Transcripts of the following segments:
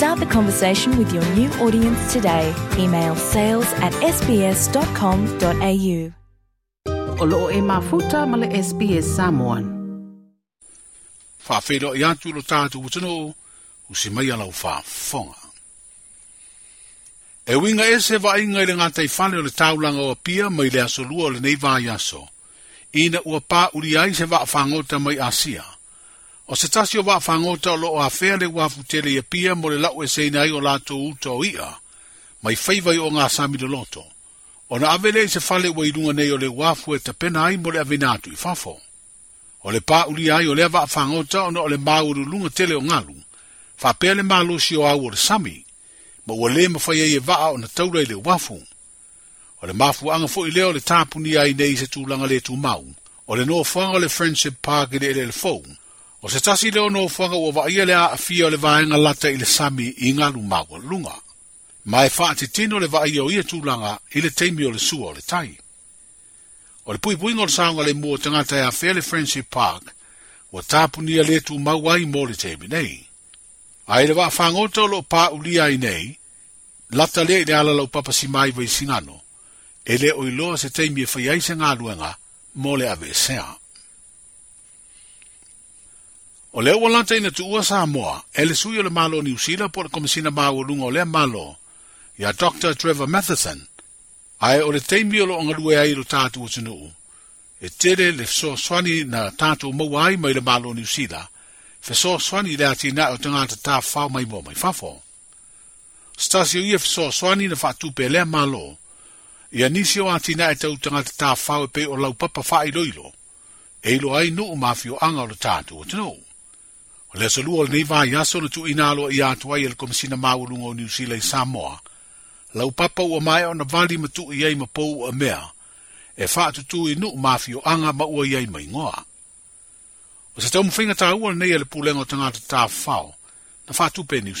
Start the conversation with your new audience today. Email sales at sbs.com.au. O loo e mafuta ma le SBS Samoan. Whawhero i atu lo tātou utano, usi mai alau whaafonga. E winga e se wa inga i le ngātai whale o le taulanga o pia mai le aso lua o le nei vāi aso. Ina ua pā uri ai se wa whangota mai Asia. O se tasi o wa fangota o loo a fea le wa futele ia e pia mo le lau e seina ai o lato uto o ia, mai feiva o ngā sami de loto. O na avele se fale wa ilunga nei o le wa fue ta pena ai mo le avenatu i fafo. O le pa uli ai o le wa fangota o na o le mauru lunga tele o ngalu, fa pea le malo si o au o le sami, ma ua le mawhaia i e vaa o na taurei le wafu. O le mafu anga fo i leo le tapuni ai nei se tūlanga le tū mau, o le noa whanga le Friendship Park i le elefou, O se tasi leo no fuanga ua wa ia lea afia o le vaenga lata i le sami i ngalu mawa lunga. Ma e faa te tino le vaa ia o ia tūlanga i le teimi o le sua o le tai. O le pui pui ngol saunga le mua tangata ia e fea le Friendship Park, ua tapu nia le tu mawai mo le teimi nei. A ele wa whangoto lo pā ulia i nei, lata le le ala lau papa si mai vai singano, ele o iloa se teimi e whaiaise ngā luenga mo le avesea. O leo wala te ina tu ua Samoa, e le sui o le malo ni usila po le komisina maa ulunga o le malo, ya Dr. Trevor Matheson, ae o le teimi o lo ongalue ai lo tātu o tunuu, e tere le so swani na tātu o maua ai mai le malo ni usila, fe so swani le ati na o tangata ta fau mai mo mai fafo. Stasi o ia fe so swani na fatu pe le malo, ia nisi o ati na e tau tangata ta fau e pe o lau papa fai loilo, e ilo ai nuu mafio anga o le tātu o tunuu. O le asolua o le neiva i aso le tu inalo i atua i le komisina maulunga o New Zealand Samoa. Lau papa ua mai o na vali matu i ei mapou a mea, e faa tutu i nuk mafio anga ma ua i ei mai ngoa. O sa tau mwhinga ta ua nei le pulenga o tangata ta fao, na faa tupe New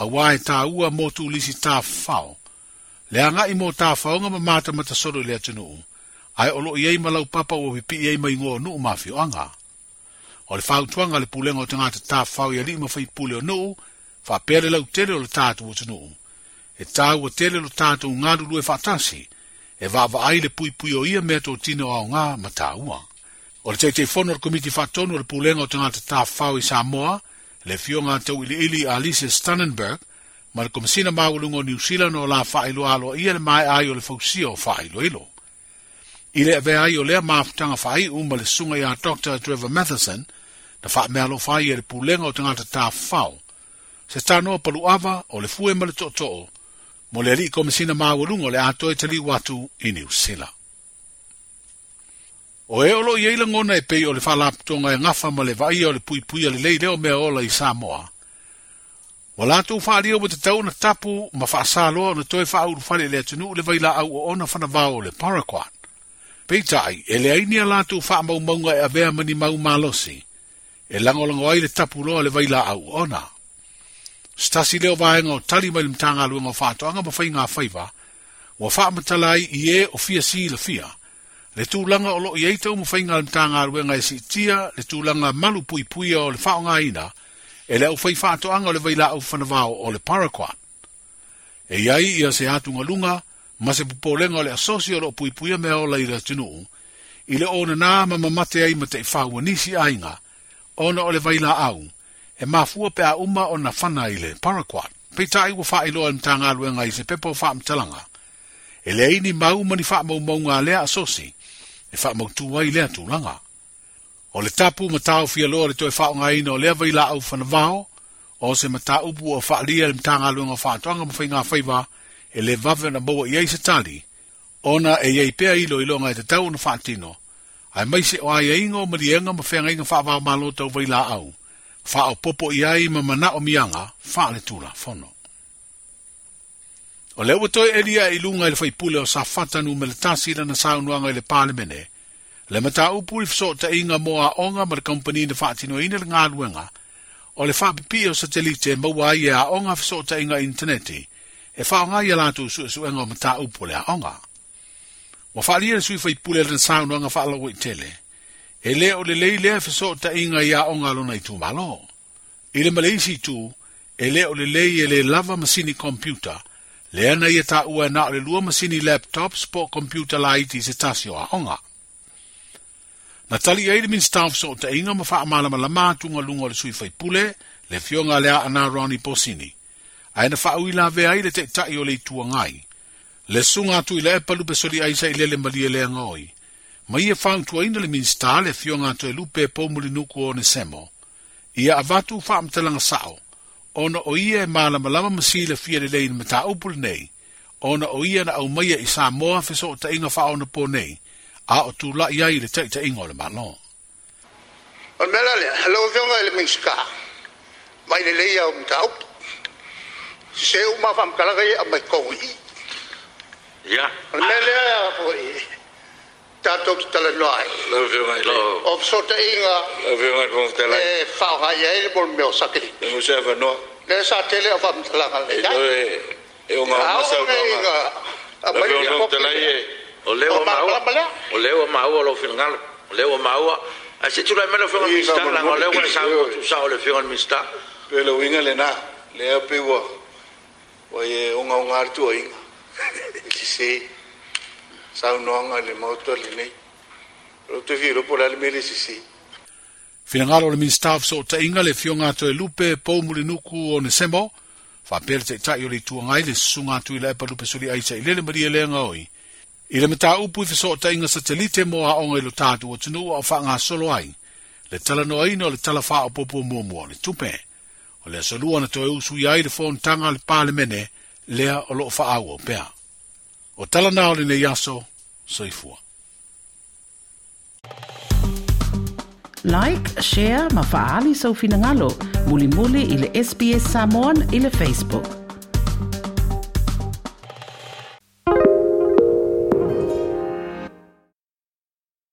a wae ta ua motu lisi ta fao. Le anga i mo ta fao nga mamata matasoro i le atunu, ai olo i ei malau papa ua pipi i ei mai ngoa nuk mafio anga o le fautuaga a le pulega o te gata tafau i alii mafaipule o nuu faapea le lautele o le tatou atunuu e tau ua tele lo tatou galulu e faatasi e vaavaai le puipui o ia mea totino o aogā mataua o le teiteifono o le komiti faatonu o le pulega o te gata tafau i samoa le fioga tau iliili a alise stannenberg ma le komasina maualuga o niuzealand o la faailoaaloa ia le mae ai o le fausia o faailoailo i le avea ai o lea mafutaga faaiʻu ma le suga iā dr trevor matheson na fa me alo fa ye pulenga o tanga ta fa se ta no palu ava o le fue mal to to mo le ri kom sina ma wulu le ato e tali watu i ni usila o e olo ye ilo ngona e pe o le fa lap to nga nga fa ma le vai o le pui pui le le le o me ola i samoa o la tu fa ri o te tau na tapu ma fa sa lo na toi fa u fa le le tu le vai la au o ona fa na va o le paraquat Pei tai, ele aini a lātu wha maumaunga e a vea mani maumalosi. malosi e lango lango ai le tapu loa le vaila au ona. Stasi leo vahenga o tali mai le mtanga alu ngā whātu anga pa whai ngā whaiva, wa wha matalai i e o fia si le fia, le tū langa o lo i eitau mu ngā le mtanga alu ngā e si tia, le tū langa malu pui pui o le whao ngā ina, e leo whai whātu anga o le vaila au whanavao o le parakwa. E iai ia se atu ngā lunga, ma se pupo lenga o le asosio lo pui pui a mea o leila tinu, i le o na nā mamamate ai ma te i whāua nisi ainga, ona o le vaila au e mafua pe a uma o na fana ile paraquat pe tai wa fai lo e mtanga lu nga i se pepo fa mtalanga ele ai ni mau mani fa mau mau nga le asosi e fa mau tu wai le tu langa o le tapu matau fia lo le toi fa nga i no le vaila au fana vao o se mata upu o fa lia le mtanga lu nga fa tanga mo fai nga fai va ele vave na bo ye se tali ona e ye pe ai lo ilo nga te tau na fa tino ai mai se o ai ai ngō mari e ngā ma whea ngai wha wā mālo tau vai au. Wha o popo i ai ma mana o mianga, wha le tūra, whono. O lewa toi elia i lunga i le whaipule o sa whatanu me le tāsira na saunuanga i le pālemene, le mata upu i fso ta inga mō a onga ma le kompani na whaatino ina le ngā luenga, o le wha pipi o satelite ma wai e a onga fso ta inga interneti, e wha ngā i alatu su e su enga o mata upu le a onga. Wa fa alia sui fai pule sa saun nga fa ala i tele. E le o le lei lea fiso ta inga ia o nga na i tu malo. I le maleisi tu, e lea o le lei e le lava masini computer, le ana ia ta ua na le lua masini laptop spo computer la iti se tasio a onga. Na tali ai min staff so ta inga ma faa malama lama tunga lunga le sui fai pule, le fionga lea ana rani posini. Aina fa uila vea ai le te i o le itua ngai. le sunga tu ile palu pe soli aisa ile le malie le ngoi ma ye fang tu ina le minsta le fionga tu e lupe e po muli nuku o ne semo ia avatu fam telang sao ona o ia e mala malama masi le fia le lein mata upul nei ona o ia na au maia i sa moa fe so ta inga fa ona po nei a o tu la ia i le ta inga o e le malo o mela le halo fionga le minsta mai le leia o mata upu Seu ma fam kalagai a mai kongi Ja. Melea tātou ki tala noa e. Lau whiunga i lau. O psota inga. Lau whiunga i punga tala. E whauha i aere mol meo sakiri. Nau musea whanua. Le sa tele o whamtalanga le. E tau e. E o ngā masau ngā ngā. A mai i punga tala i e. O leo maua. O leo maua lo whiungalo. O leo maua. A se tūrai mele whiunga mista. Langa o leo ngā sa tu sa o le whiunga mista. Pelo inga le nā. Le apua. O e o ngā o inga. se sa unonga le moto le nei. Ro viro e pola le mele se se. Whiangaro le ministav so ta inga le fionga to e lupe po muli nuku o ne semo. fa pere te tai o le tua ngai le sunga tu i la epa lupe suri aisa i lele maria lea ngaoi. I le mata upu i fiso ta inga sa te lite mo a onga ilo tātu o tunu o wha ngā solo ai. Le tala no aino le tala wha o popo mua mua le tupe. O le asolua na to e usu i aile fōn tanga le pāle mene lea o loo wha awo pēa. O le soifua. Like, share, mafaali sa ufinangalo, muli muli ile SBS Samoan ile Facebook.